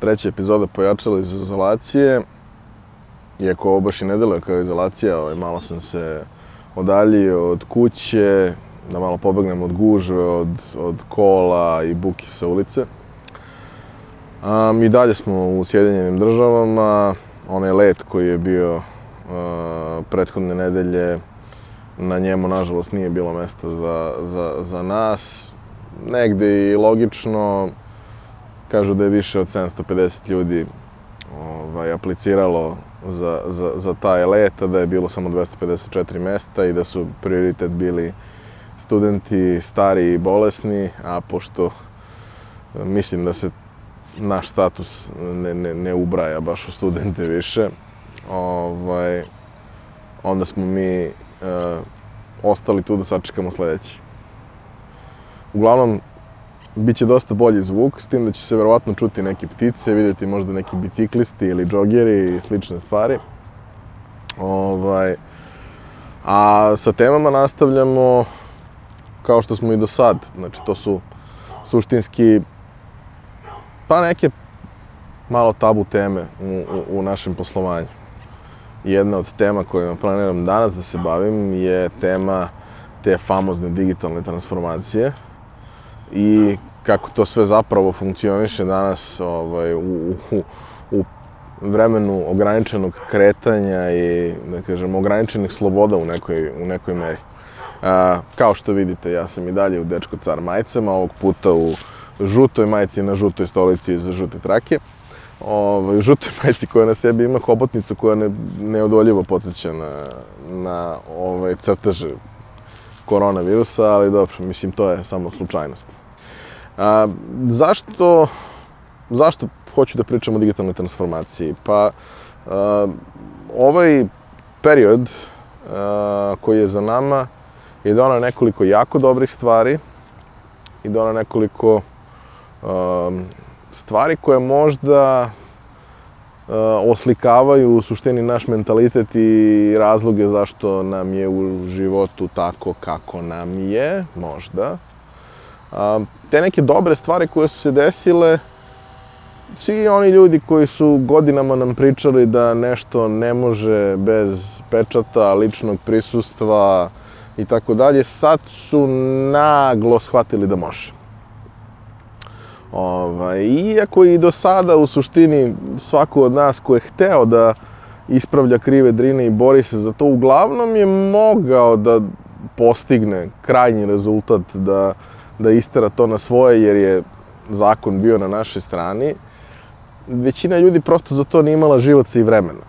treća epizoda pojačala iz izolacije. Iako ovo baš i ne deluje kao izolacija, ovaj, malo sam se odaljio od kuće, da malo pobegnem od gužve, od, od kola i buki sa ulice. Um, I dalje smo u Sjedinjenim državama. Onaj let koji je bio uh, prethodne nedelje, na njemu, nažalost, nije bilo mesta za, za, za nas. Negde i logično, kažu da je više od 750 ljudi ovaj, apliciralo za, za, za taj let, a da je bilo samo 254 mesta i da su prioritet bili studenti stari i bolesni, a pošto mislim da se naš status ne, ne, ne ubraja baš u studente više, ovaj, onda smo mi uh, ostali tu da sačekamo sledeći. Uglavnom, bit će dosta bolji zvuk, s tim da će se verovatno čuti neke ptice, videti možda neki biciklisti ili džogeri i slične stvari. Ovaj, a sa temama nastavljamo kao što smo i do sad. Znači, to su suštinski pa neke malo tabu teme u, u, u našem poslovanju. Jedna od tema kojima planiram danas da se bavim je tema te famozne digitalne transformacije i kako to sve zapravo funkcioniše danas ovaj, u, u, u vremenu ograničenog kretanja i, da kažem, ograničenih sloboda u nekoj, u nekoj meri. A, kao što vidite, ja sam i dalje u Dečko car majicama, ovog puta u žutoj majici na žutoj stolici iz žute trake. Ovaj, žutoj majici koja na sebi ima hobotnicu koja ne, neodoljivo podsjeća na, na ovaj, crteže koronavirusa, ali dobro, mislim, to je samo slučajnost. A, zašto, zašto hoću da pričam o digitalnoj transformaciji? Pa, a, ovaj period a, koji je za nama je donao nekoliko jako dobrih stvari i donao nekoliko a, stvari koje možda oslikavaju u suštini naš mentalitet i razloge zašto nam je u životu tako kako nam je, možda. Te neke dobre stvari koje su se desile, svi oni ljudi koji su godinama nam pričali da nešto ne može bez pečata, ličnog prisustva i tako dalje, sad su naglo shvatili da može. Ovaj, iako i do sada u suštini svako od nas ko je hteo da ispravlja krive drine i bori se za to, uglavnom je mogao da postigne krajnji rezultat da da istera to na svoje jer je zakon bio na našoj strani, većina ljudi prosto za to nije imala živaca i vremena.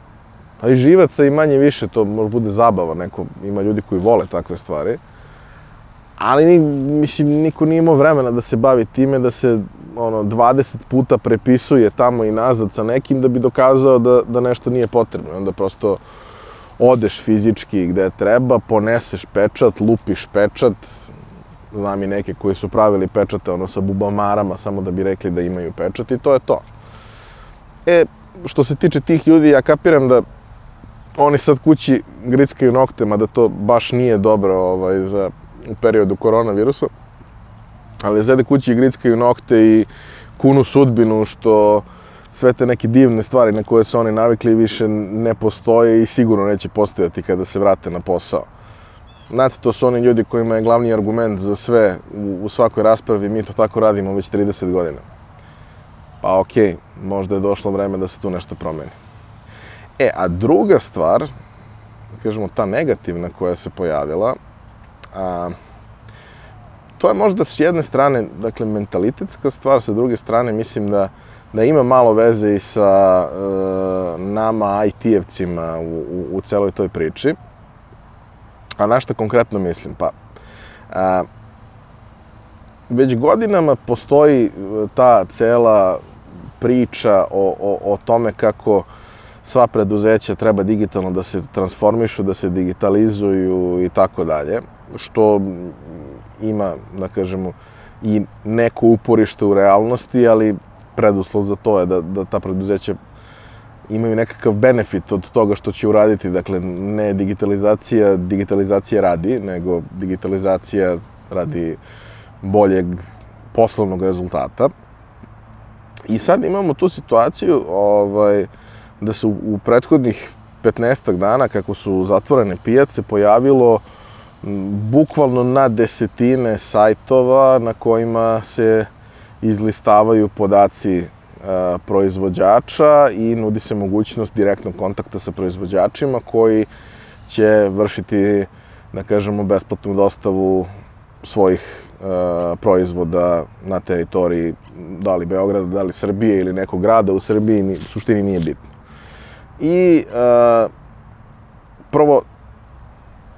A i živaca i manje više, to može bude zabava, neko, ima ljudi koji vole takve stvari. Ali, mislim, niko nije imao vremena da se bavi time, da se ono, 20 puta prepisuje tamo i nazad sa nekim da bi dokazao da, da nešto nije potrebno. Onda prosto odeš fizički gde treba, poneseš pečat, lupiš pečat, znam i neke koji su pravili pečate ono sa bubamarama samo da bi rekli da imaju pečat i to je to. E, što se tiče tih ljudi, ja kapiram da oni sad kući grickaju noktema, da to baš nije dobro ovaj, za, u periodu koronavirusa, ali zede kući grickaju nokte i kunu sudbinu što sve te neke divne stvari na koje su oni navikli više ne postoje i sigurno neće postojati kada se vrate na posao. Znate, to su oni ljudi kojima je glavni argument za sve u, u svakoj raspravi, mi to tako radimo već 30 godina. Pa okej, okay, možda je došlo vreme da se tu nešto promeni. E, a druga stvar, kažemo ta negativna koja se pojavila, a, to je možda s jedne strane, dakle, mentalitetska stvar, sa druge strane mislim da, da ima malo veze i sa e, nama IT-evcima u, u, u celoj toj priči. A na šta konkretno mislim? Pa, a, već godinama postoji e, ta cela priča o, o, o tome kako sva preduzeća treba digitalno da se transformišu, da se digitalizuju i tako dalje, što ima, da kažemo, i neko uporište u realnosti, ali preduslov za to je da, da ta preduzeća imaju nekakav benefit od toga što će uraditi. Dakle, ne digitalizacija, digitalizacija radi, nego digitalizacija radi boljeg poslovnog rezultata. I sad imamo tu situaciju ovaj, da se u, u prethodnih 15 dana, kako su zatvorene pijace, pojavilo bukvalno na desetine sajtova na kojima se izlistavaju podaci proizvođača i nudi se mogućnost direktnog kontakta sa proizvođačima koji će vršiti, da kažemo, besplatnu dostavu svojih a, proizvoda na teritoriji da li Beograda, da li Srbije ili nekog grada u Srbiji, u suštini nije bitno. I a, prvo,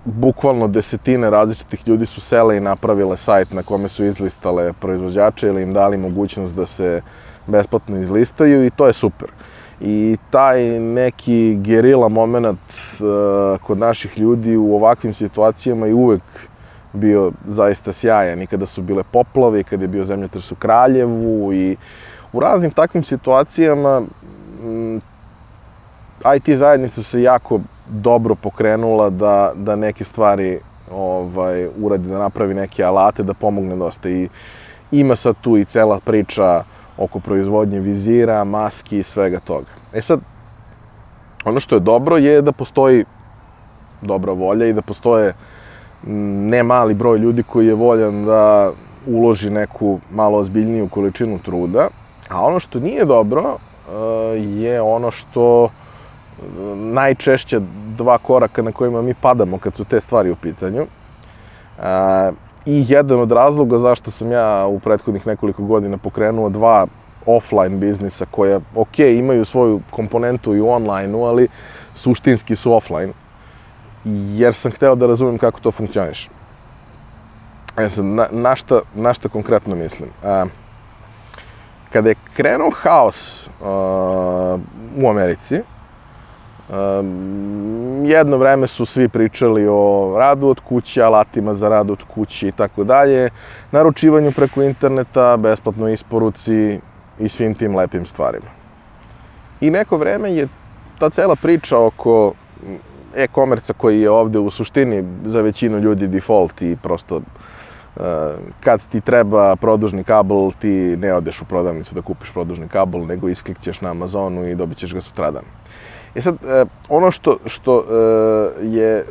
bukvalno desetine različitih ljudi su sele i napravile sajt na kome su izlistale proizvođače ili im dali mogućnost da se besplatno izlistaju i to je super. I taj neki gerila moment uh, kod naših ljudi u ovakvim situacijama je uvek bio zaista sjajan i kada su bile poplave i kada je bio zemljotres u Kraljevu i u raznim takvim situacijama IT zajednica se jako dobro pokrenula da, da neke stvari ovaj, uradi, da napravi neke alate, da pomogne dosta. I ima sad tu i cela priča oko proizvodnje vizira, maski i svega toga. E sad, ono što je dobro je da postoji dobra volja i da postoje ne mali broj ljudi koji je voljan da uloži neku malo ozbiljniju količinu truda, a ono što nije dobro je ono što najčešće dva koraka na kojima mi padamo kad su te stvari u pitanju. I jedan od razloga zašto sam ja u prethodnih nekoliko godina pokrenuo dva offline biznisa koja, ok, imaju svoju komponentu i u online-u, ali suštinski su offline. Jer sam hteo da razumem kako to funkcioniše. E sad, na, na, šta, na šta konkretno mislim? A, kada je krenuo haos a, u Americi, Um, jedno vreme su svi pričali o radu od kuće, alatima za rad od kuće i tako dalje, naručivanju preko interneta, besplatnoj isporuci i svim tim lepim stvarima. I neko vreme je ta cela priča oko e-komerca koji je ovde u suštini za većinu ljudi default i prosto uh, kad ti treba produžni kabel, ti ne odeš u prodavnicu da kupiš produžni kabel, nego isklikćeš na Amazonu i dobit ćeš ga sutradan. E sad, e, ono što, što e, je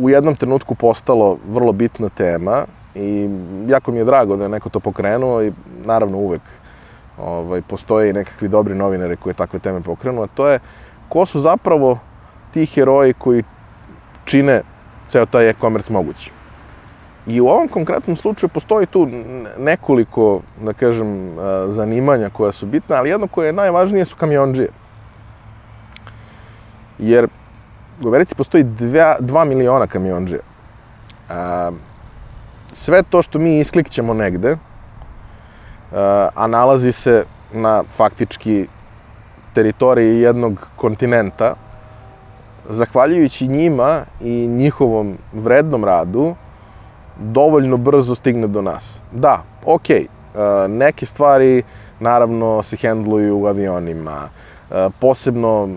u jednom trenutku postalo vrlo bitna tema i jako mi je drago da je neko to pokrenuo i naravno uvek ovaj, postoje i nekakvi dobri novinari koji takve teme pokrenu, a to je ko su zapravo ti heroji koji čine ceo taj e-commerce mogući. I u ovom konkretnom slučaju postoji tu nekoliko, da kažem, zanimanja koja su bitna, ali jedno koje je najvažnije su kamionđije. Jer u Americi postoji 2 miliona kamionđija. A, sve to što mi isklikćemo negde, a, a nalazi se na faktički teritoriji jednog kontinenta, zahvaljujući njima i njihovom vrednom radu, dovoljno brzo stigne do nas. Da, okej, okay, neke stvari naravno se hendluju u avionima, posebno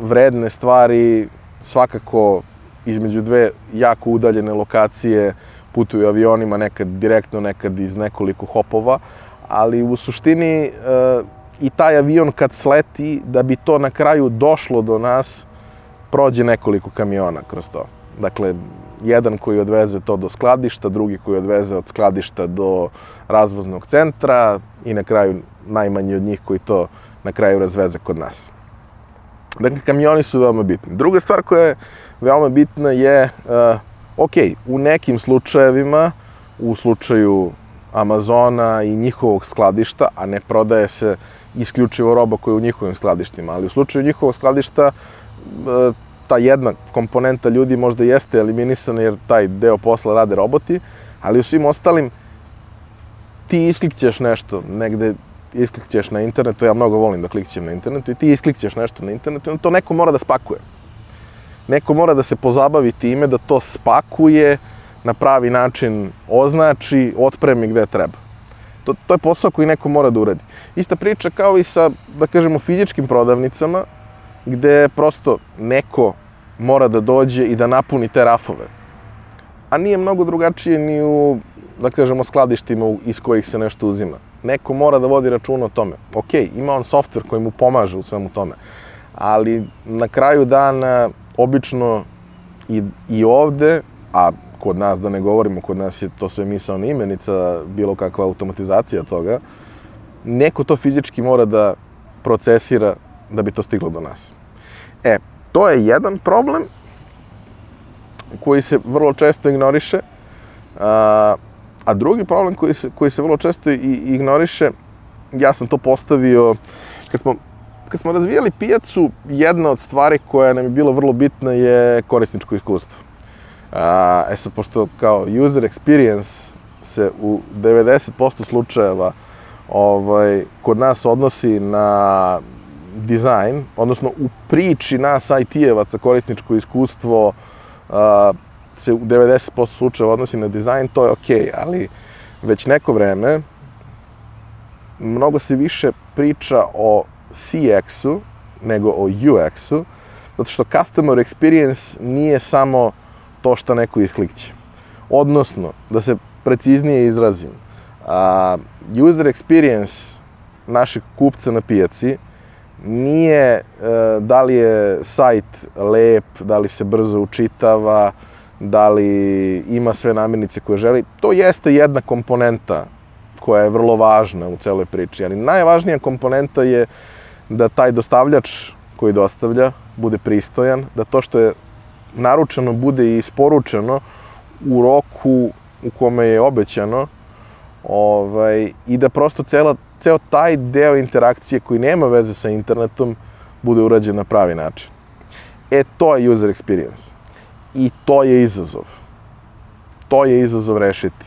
vredne stvari svakako između dve jako udaljene lokacije putuju avionima, nekad direktno, nekad iz nekoliko hopova, ali u suštini i taj avion kad sleti, da bi to na kraju došlo do nas, prođe nekoliko kamiona kroz to. Dakle, jedan koji odveze to do skladišta, drugi koji odveze od skladišta do razvoznog centra i na kraju najmanji od njih koji to na kraju razveze kod nas. Dakle, kamioni su veoma bitni. Druga stvar koja je veoma bitna je, uh, ok, u nekim slučajevima, u slučaju Amazona i njihovog skladišta, a ne prodaje se isključivo roba koja je u njihovim skladištima, ali u slučaju njihovog skladišta uh, ta jedna komponenta ljudi možda jeste eliminisana jer taj deo posla rade roboti, ali u svim ostalim ti isklikćeš nešto negde isklikćeš na internetu, ja mnogo volim da klikćem na internetu i ti isklikćeš nešto na internetu i to neko mora da spakuje. Neko mora da se pozabavi time da to spakuje, na pravi način označi, otpremi gde treba. To, to je posao koji neko mora da uradi. Ista priča kao i sa, da kažemo, fizičkim prodavnicama, gde prosto neko mora da dođe i da napuni te rafove. A nije mnogo drugačije ni u, da kažemo, skladištima iz kojih se nešto uzima neko mora da vodi računa o tome. Ok, ima on softver koji mu pomaže u svemu tome, ali na kraju dana, obično i, i ovde, a kod nas, da ne govorimo, kod nas je to sve misalna imenica, bilo kakva automatizacija toga, neko to fizički mora da procesira da bi to stiglo do nas. E, to je jedan problem koji se vrlo često ignoriše, a, a drugi problem koji se, koji se vrlo često i ignoriše, ja sam to postavio, kad smo, kad smo razvijali pijacu, jedna od stvari koja nam je bila vrlo bitna je korisničko iskustvo. A, e sad, pošto kao user experience se u 90% slučajeva ovaj, kod nas odnosi na dizajn, odnosno u priči nas IT-evaca korisničko iskustvo a, se u 90% slučajeva odnosi na dizajn, to je okej, okay, ali već neko vreme mnogo se više priča o CX-u nego o UX-u, zato što customer experience nije samo to što neko isklikće. Odnosno, da se preciznije izrazim, a, user experience našeg kupca na pijaci nije e, da li je sajt lep, da li se brzo učitava, da li ima sve namirnice koje želi. To jeste jedna komponenta koja je vrlo važna u celoj priči, ali najvažnija komponenta je da taj dostavljač koji dostavlja bude pristojan, da to što je naručeno bude i isporučeno u roku u kome je obećano ovaj, i da prosto cela, ceo taj deo interakcije koji nema veze sa internetom bude urađen na pravi način. E, to je user experience. I to je izazov. To je izazov rešiti.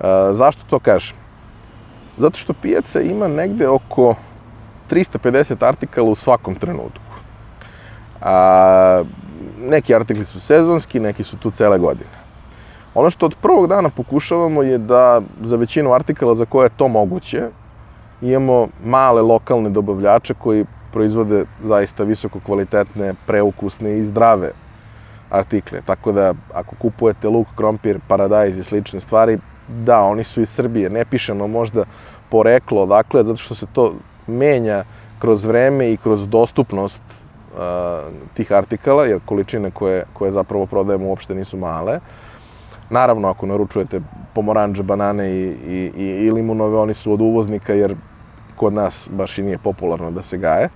E, zašto to kažem? Zato što pijaca ima negde oko 350 artikala u svakom trenutku. A, neki artikli su sezonski, neki su tu cele godine. Ono što od prvog dana pokušavamo je da za većinu artikala za koje je to moguće, imamo male lokalne dobavljače koji proizvode zaista visoko kvalitetne, preukusne i zdrave artikle. Tako da ako kupujete luk, krompir, paradajz i slične stvari, da, oni su iz Srbije. Ne pišemo možda poreklo odakle, zato što se to menja kroz vreme i kroz dostupnost uh, tih artikala, jer količine koje, koje zapravo prodajemo uopšte nisu male. Naravno, ako naručujete pomoranđe, banane i, i, i, i limunove, oni su od uvoznika, jer kod nas baš i nije popularno da se gaje,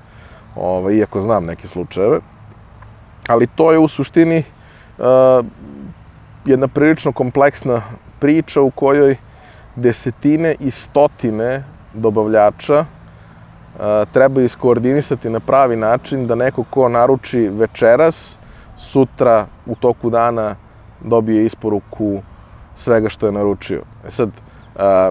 ovaj, iako znam neke slučajeve. Ali to je u suštini uh, jedna prilično kompleksna priča u kojoj desetine i stotine dobavljača treba iskoordinisati na pravi način da neko ko naruči večeras, sutra u toku dana dobije isporuku svega što je naručio. E sad, a,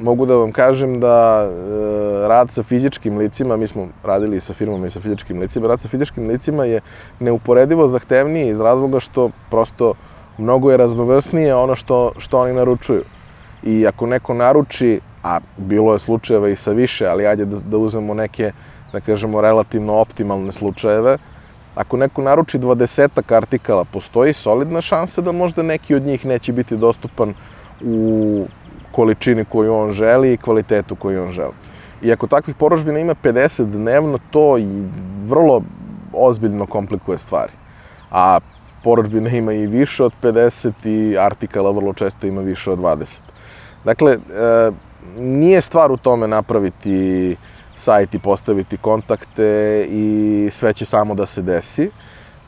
mogu da vam kažem da e, rad sa fizičkim licima, mi smo radili sa firmama i sa fizičkim licima, rad sa fizičkim licima je neuporedivo zahtevniji iz razloga što prosto mnogo je raznovrsnije ono što, što oni naručuju. I ako neko naruči a bilo je slučajeva i sa više, ali ajde da, da uzmemo neke, da kažemo, relativno optimalne slučajeve, ako neko naruči 20 artikala, postoji solidna šansa da možda neki od njih neće biti dostupan u količini koju on želi i kvalitetu koju on želi. I ako takvih porožbina ima 50 dnevno, to i vrlo ozbiljno komplikuje stvari. A porožbina ima i više od 50 i artikala vrlo često ima više od 20. Dakle, e, nije stvar u tome napraviti sajt i postaviti kontakte i sve će samo da se desi,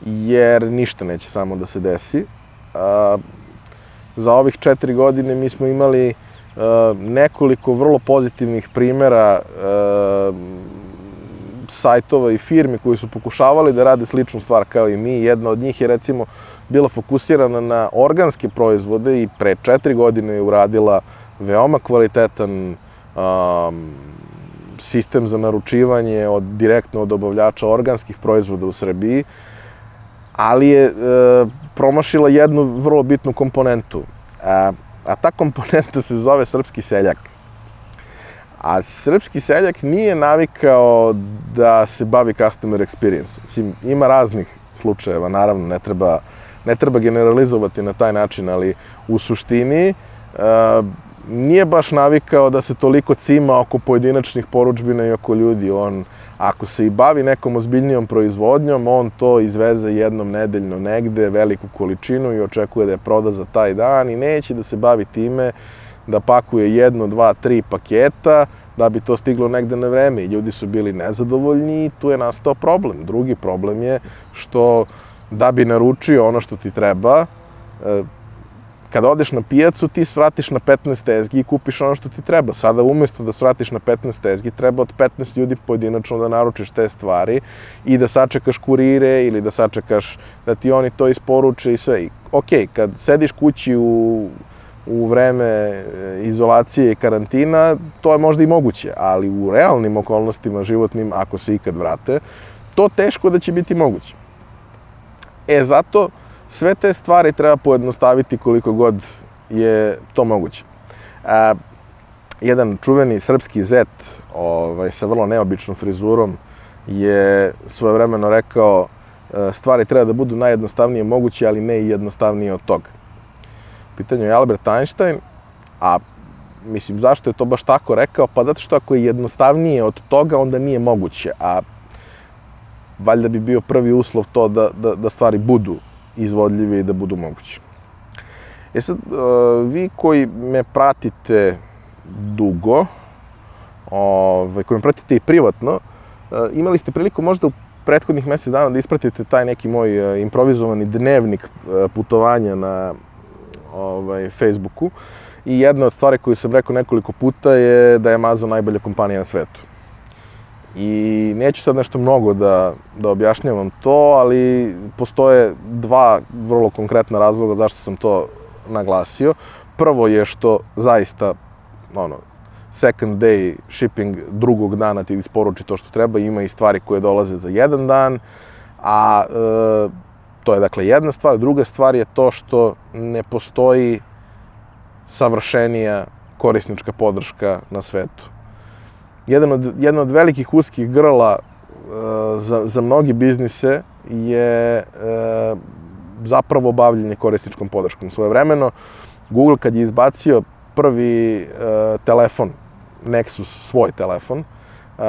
jer ništa neće samo da se desi. A, za ovih četiri godine mi smo imali nekoliko vrlo pozitivnih primera a, sajtova i firmi koji su pokušavali da rade sličnu stvar kao i mi. Jedna od njih je recimo bila fokusirana na organske proizvode i pre četiri godine je uradila veoma kvalitetan um, sistem za naručivanje od, direktno od dobavljača organskih proizvoda u Srbiji, ali je e, promašila jednu vrlo bitnu komponentu. A, a ta komponenta se zove srpski seljak. A srpski seljak nije navikao da se bavi customer experience. Mislim, ima raznih slučajeva, naravno, ne treba, ne treba generalizovati na taj način, ali u suštini, uh, nije baš navikao da se toliko cima oko pojedinačnih poručbina i oko ljudi. On, ako se i bavi nekom ozbiljnijom proizvodnjom, on to izveze jednom nedeljno negde, veliku količinu i očekuje da je proda za taj dan i neće da se bavi time da pakuje jedno, dva, tri paketa, da bi to stiglo negde na vreme i ljudi su bili nezadovoljni i tu je nastao problem. Drugi problem je što da bi naručio ono što ti treba, e, kada odeš na pijacu, ti svratiš na 15 tezgi i kupiš ono što ti treba. Sada umesto da svratiš na 15 tezgi, treba od 15 ljudi pojedinačno da naručiš te stvari i da sačekaš kurire ili da sačekaš da ti oni to isporuče i sve. ok, kad sediš kući u u vreme e, izolacije i karantina, to je možda i moguće, ali u realnim okolnostima životnim, ako se ikad vrate, to teško da će biti moguće. E, zato sve te stvari treba pojednostaviti koliko god je to moguće. A, jedan čuveni srpski zet ovaj, sa vrlo neobičnom frizurom je svojevremeno rekao e, stvari treba da budu najjednostavnije moguće, ali ne i jednostavnije od toga pitanju je Albert Einstein, a mislim, zašto je to baš tako rekao? Pa zato što ako je jednostavnije od toga, onda nije moguće, a valjda bi bio prvi uslov to da, da, da stvari budu izvodljive i da budu moguće. E sad, uh, vi koji me pratite dugo, ovaj, koji me pratite i privatno, uh, imali ste priliku možda u prethodnih mesec dana da ispratite taj neki moj uh, improvizovani dnevnik putovanja na ovaj, Facebooku. I jedna od stvari koju sam rekao nekoliko puta je da je Amazon najbolja kompanija na svetu. I neću sad nešto mnogo da, da objašnjavam to, ali postoje dva vrlo konkretna razloga zašto sam to naglasio. Prvo je što zaista, ono, second day shipping drugog dana ti isporuči to što treba, ima i stvari koje dolaze za jedan dan, a e, To je dakle jedna stvar. Druga stvar je to što ne postoji savršenija korisnička podrška na svetu. Jedan od, jedna od velikih uskih grla e, za, za mnogi biznise je e, zapravo bavljenje korisničkom podrškom. Svoje vremeno, Google kad je izbacio prvi e, telefon, Nexus, svoj telefon, Uh,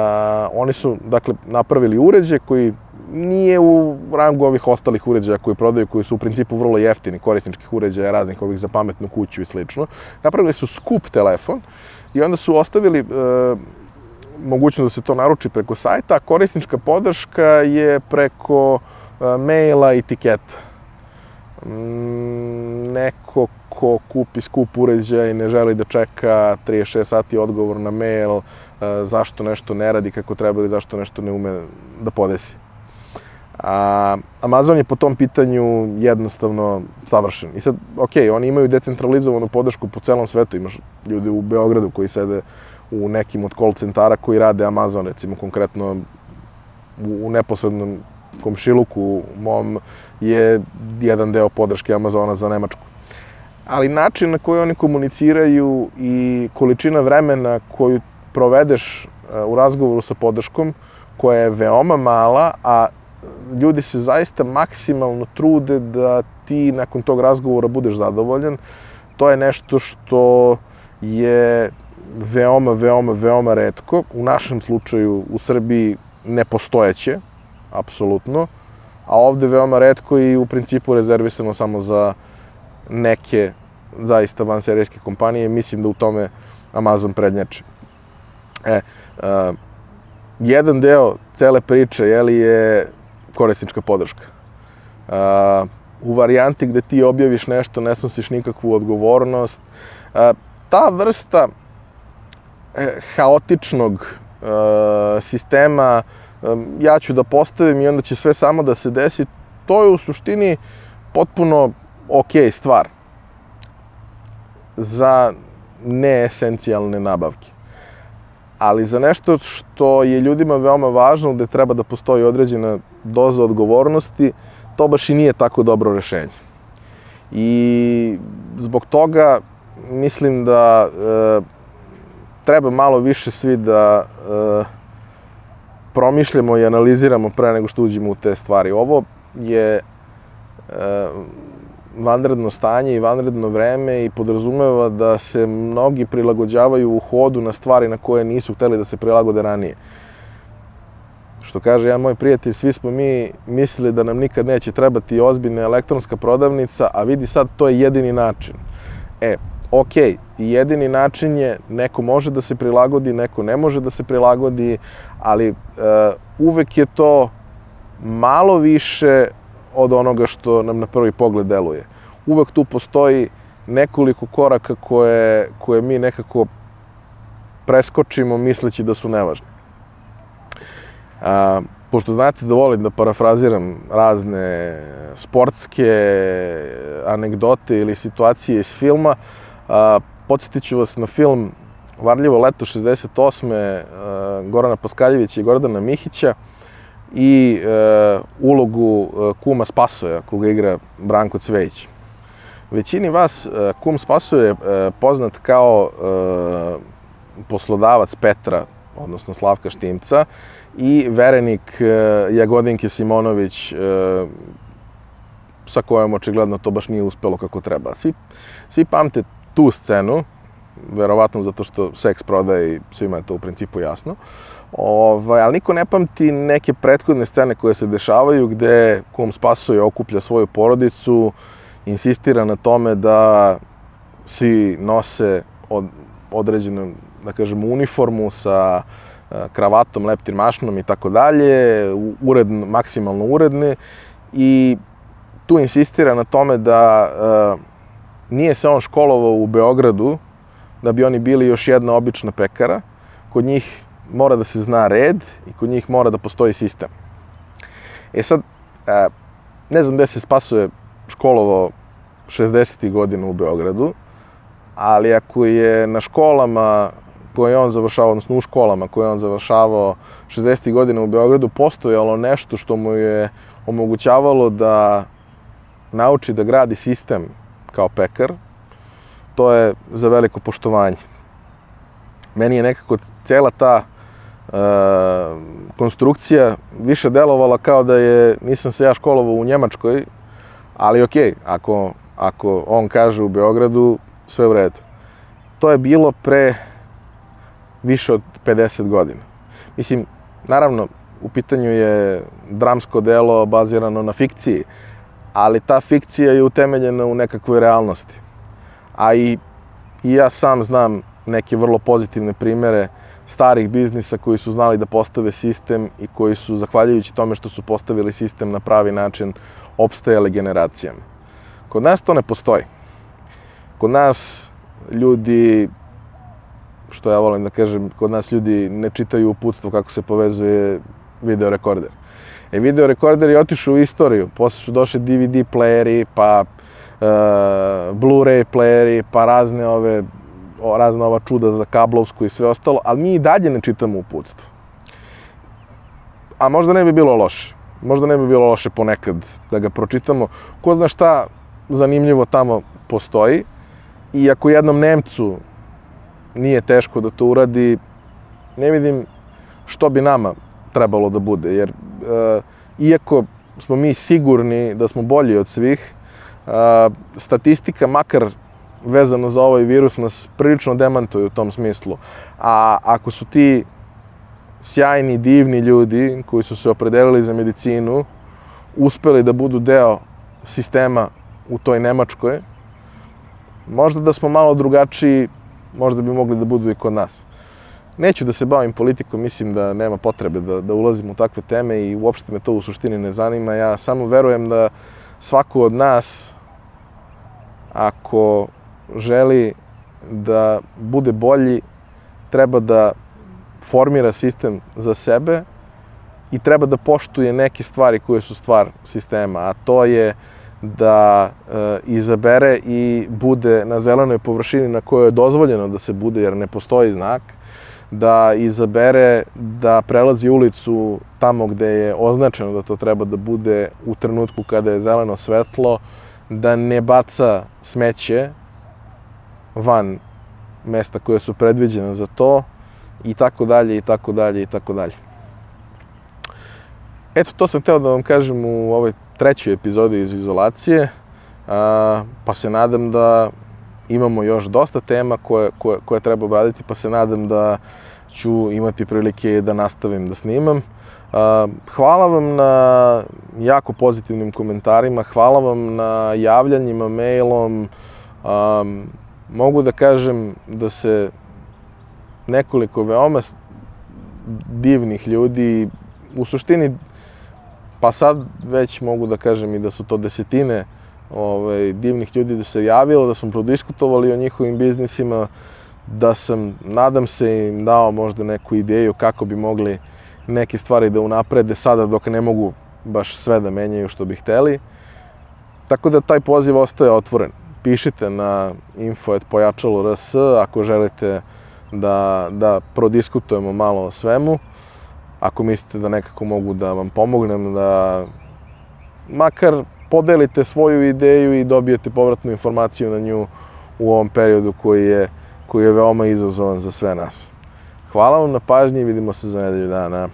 oni su, dakle, napravili uređaj koji nije u rangu ovih ostalih uređaja koji prodaju, koji su u principu vrlo jeftini, korisničkih uređaja, raznih ovih za pametnu kuću i slično. Napravili su skup telefon i onda su ostavili e, mogućnost da se to naruči preko sajta, a korisnička podrška je preko e, maila i tiketa. Mm, neko ko kupi skup uređaj i ne želi da čeka 36 sati odgovor na mail, e, zašto nešto ne radi kako treba ili zašto nešto ne ume da podesi. A, Amazon je po tom pitanju jednostavno savršen. I sad, ok, oni imaju decentralizovanu podršku po celom svetu. Imaš ljude u Beogradu koji sede u nekim od call centara koji rade Amazon, recimo konkretno u, u neposrednom komšiluku mom je jedan deo podrške Amazona za Nemačku. Ali način na koji oni komuniciraju i količina vremena koju provedeš e, u razgovoru sa podrškom, koja je veoma mala, a ljudi se zaista maksimalno trude da ti nakon tog razgovora budeš zadovoljan. To je nešto što je veoma, veoma, veoma redko. U našem slučaju u Srbiji nepostojeće, apsolutno. A ovde veoma redko i u principu rezervisano samo za neke zaista vanserijske kompanije. Mislim da u tome Amazon prednjače. E, uh, jedan deo cele priče jeli, je korisnička podrška. Uh, u varijanti gde ti objaviš nešto, ne snosiš nikakvu odgovornost. Uh, ta vrsta haotičnog uh, sistema um, ja ću da postavim i onda će sve samo da se desi, to je u suštini potpuno ok stvar za neesencijalne nabavke ali za nešto što je ljudima veoma važno, gde treba da postoji određena doza odgovornosti, to baš i nije tako dobro rešenje. I zbog toga mislim da e, treba malo više svi da e, promišljamo i analiziramo pre nego što uđemo u te stvari. Ovo je e, vanredno stanje i vanredno vreme i podrazumeva da se mnogi prilagođavaju u hodu na stvari na koje nisu hteli da se prilagode ranije. Što kaže jedan moj prijatelj, svi smo mi mislili da nam nikad neće trebati ozbiljna elektronska prodavnica, a vidi sad, to je jedini način. E, ok, jedini način je, neko može da se prilagodi, neko ne može da se prilagodi, ali uh, uvek je to malo više od onoga što nam na prvi pogled deluje. Uvek tu postoji nekoliko koraka koje, koje mi nekako preskočimo misleći da su nevažni. A, pošto znate da volim da parafraziram razne sportske anegdote ili situacije iz filma, a, podsjetit ću vas na film Varljivo leto 68. A, Gorana Paskaljevića i Gordana Mihića i e, ulogu e, kuma Spasoja, koga igra Branko Cvejić. Većini vas e, kum Spasoje je e, poznat kao e, poslodavac Petra, odnosno Slavka Štimca, i verenik e, Jagodinke Simonović, e, sa kojom očigledno to baš nije uspelo kako treba. Svi, svi pamte tu scenu, verovatno zato što seks prodaje i svima je to u principu jasno. Ovaj, ali niko ne pamti neke prethodne scene koje se dešavaju gde kum spasuje okuplja svoju porodicu, insistira na tome da svi nose od, određenu, da kažemo, uniformu sa kravatom, leptir mašnom i tako dalje, uredno, maksimalno uredne i tu insistira na tome da uh, nije se on školovao u Beogradu da bi oni bili još jedna obična pekara. Kod njih mora da se zna red i kod njih mora da postoji sistem. E sad, ne znam gde se spasuje školovao 60. godina u Beogradu, ali ako je na školama koje on završavao, odnosno u školama koje on završavao 60. godina u Beogradu, postojalo nešto što mu je omogućavalo da nauči da gradi sistem kao pekar, to je za veliko poštovanje. Meni je nekako cela ta e, konstrukcija više delovala kao da je, nisam se ja školovao u Njemačkoj, ali okej, okay, ako, ako on kaže u Beogradu, sve u redu. To je bilo pre više od 50 godina. Mislim, naravno, u pitanju je dramsko delo bazirano na fikciji, ali ta fikcija je utemeljena u nekakvoj realnosti. A i, i ja sam znam neke vrlo pozitivne primere starih biznisa koji su znali da postave sistem i koji su, zahvaljujući tome što su postavili sistem na pravi način, opstajale generacijama. Kod nas to ne postoji. Kod nas ljudi što ja volim da kažem, kod nas ljudi ne čitaju uputstvo kako se povezuje video rekorder. E, video rekorder je otišao u istoriju, posle su došli DVD playeri, pa uh, Blu-ray playeri, pa razne ove, o, razne ova čuda za kablovsku i sve ostalo, ali mi i dalje ne čitamo uputstvo. A možda ne bi bilo loše. Možda ne bi bilo loše ponekad da ga pročitamo. Ko zna šta zanimljivo tamo postoji. I ako jednom Nemcu nije teško da to uradi, ne vidim što bi nama trebalo da bude, jer e, iako smo mi sigurni da smo bolji od svih, e, statistika, makar vezana za ovaj virus, nas prilično demantuje u tom smislu. A ako su ti sjajni, divni ljudi koji su se opredelili za medicinu, uspeli da budu deo sistema u toj Nemačkoj, možda da smo malo drugačiji možda bi mogli da budu i kod nas. Neću da se bavim politikom, mislim da nema potrebe da, da ulazim u takve teme i uopšte me to u suštini ne zanima. Ja samo verujem da svako od nas, ako želi da bude bolji, treba da formira sistem za sebe i treba da poštuje neke stvari koje su stvar sistema, a to je da e, izabere i bude na zelenoj površini na kojoj je dozvoljeno da se bude jer ne postoji znak, da izabere da prelazi ulicu tamo gde je označeno da to treba da bude u trenutku kada je zeleno svetlo, da ne baca smeće van mesta koje su predviđene za to i tako dalje i tako dalje i tako dalje. Eto, to sam hteo da vam kažem u ovoj trećoj epizodi iz izolacije. pa se nadam da imamo još dosta tema koje, koje, koje treba obraditi, pa se nadam da ću imati prilike da nastavim da snimam. Hvala vam na jako pozitivnim komentarima, hvala vam na javljanjima, mailom. Mogu da kažem da se nekoliko veoma divnih ljudi, u suštini, pa sad već mogu da kažem i da su to desetine ovaj, divnih ljudi da se javilo, da smo prodiskutovali o njihovim biznisima, da sam, nadam se, im dao možda neku ideju kako bi mogli neke stvari da unaprede sada dok ne mogu baš sve da menjaju što bi hteli. Tako da taj poziv ostaje otvoren. Pišite na info.pojačalo.rs ako želite da, da prodiskutujemo malo o svemu. Ako mislite da nekako mogu da vam pomognem, da makar podelite svoju ideju i dobijete povratnu informaciju na nju u ovom periodu koji je, koji je veoma izazovan za sve nas. Hvala vam na pažnji i vidimo se za nedelju dana.